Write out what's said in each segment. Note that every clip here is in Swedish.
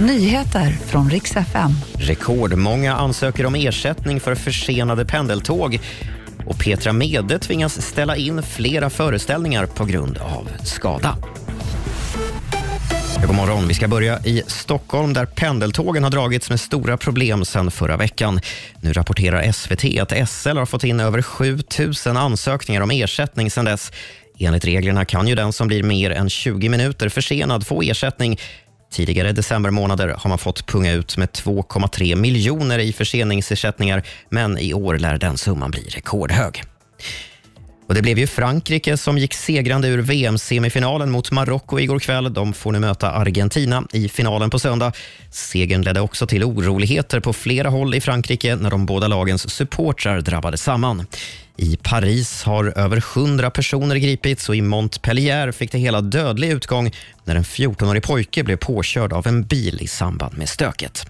Nyheter från riks FM. Rekordmånga ansöker om ersättning för försenade pendeltåg och Petra Mede tvingas ställa in flera föreställningar på grund av skada. God morgon. Vi ska börja i Stockholm där pendeltågen har dragits med stora problem sedan förra veckan. Nu rapporterar SVT att SL har fått in över 7 000 ansökningar om ersättning sedan dess. Enligt reglerna kan ju den som blir mer än 20 minuter försenad få ersättning. Tidigare decembermånader har man fått punga ut med 2,3 miljoner i förseningsersättningar men i år lär den summan bli rekordhög. Och det blev ju Frankrike som gick segrande ur VM-semifinalen mot Marocko igår kväll. De får nu möta Argentina i finalen på söndag. Segern ledde också till oroligheter på flera håll i Frankrike när de båda lagens supportrar drabbade samman. I Paris har över 100 personer gripits och i Montpellier fick det hela dödlig utgång när en 14-årig pojke blev påkörd av en bil i samband med stöket.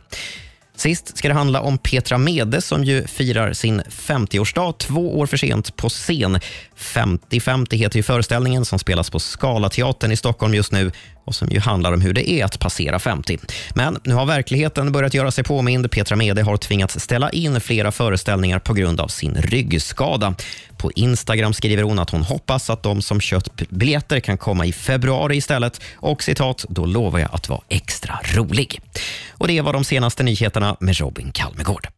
Sist ska det handla om Petra Mede som ju firar sin 50-årsdag två år för sent på scen. 50-50 heter ju föreställningen som spelas på Scalateatern i Stockholm just nu och som ju handlar om hur det är att passera 50. Men nu har verkligheten börjat göra sig påmind. Petra Mede har tvingats ställa in flera föreställningar på grund av sin ryggskada. På Instagram skriver hon att hon hoppas att de som köpt biljetter kan komma i februari istället och citat, då lovar jag att vara extra rolig. Och Det var de senaste nyheterna med Robin Kalmegård.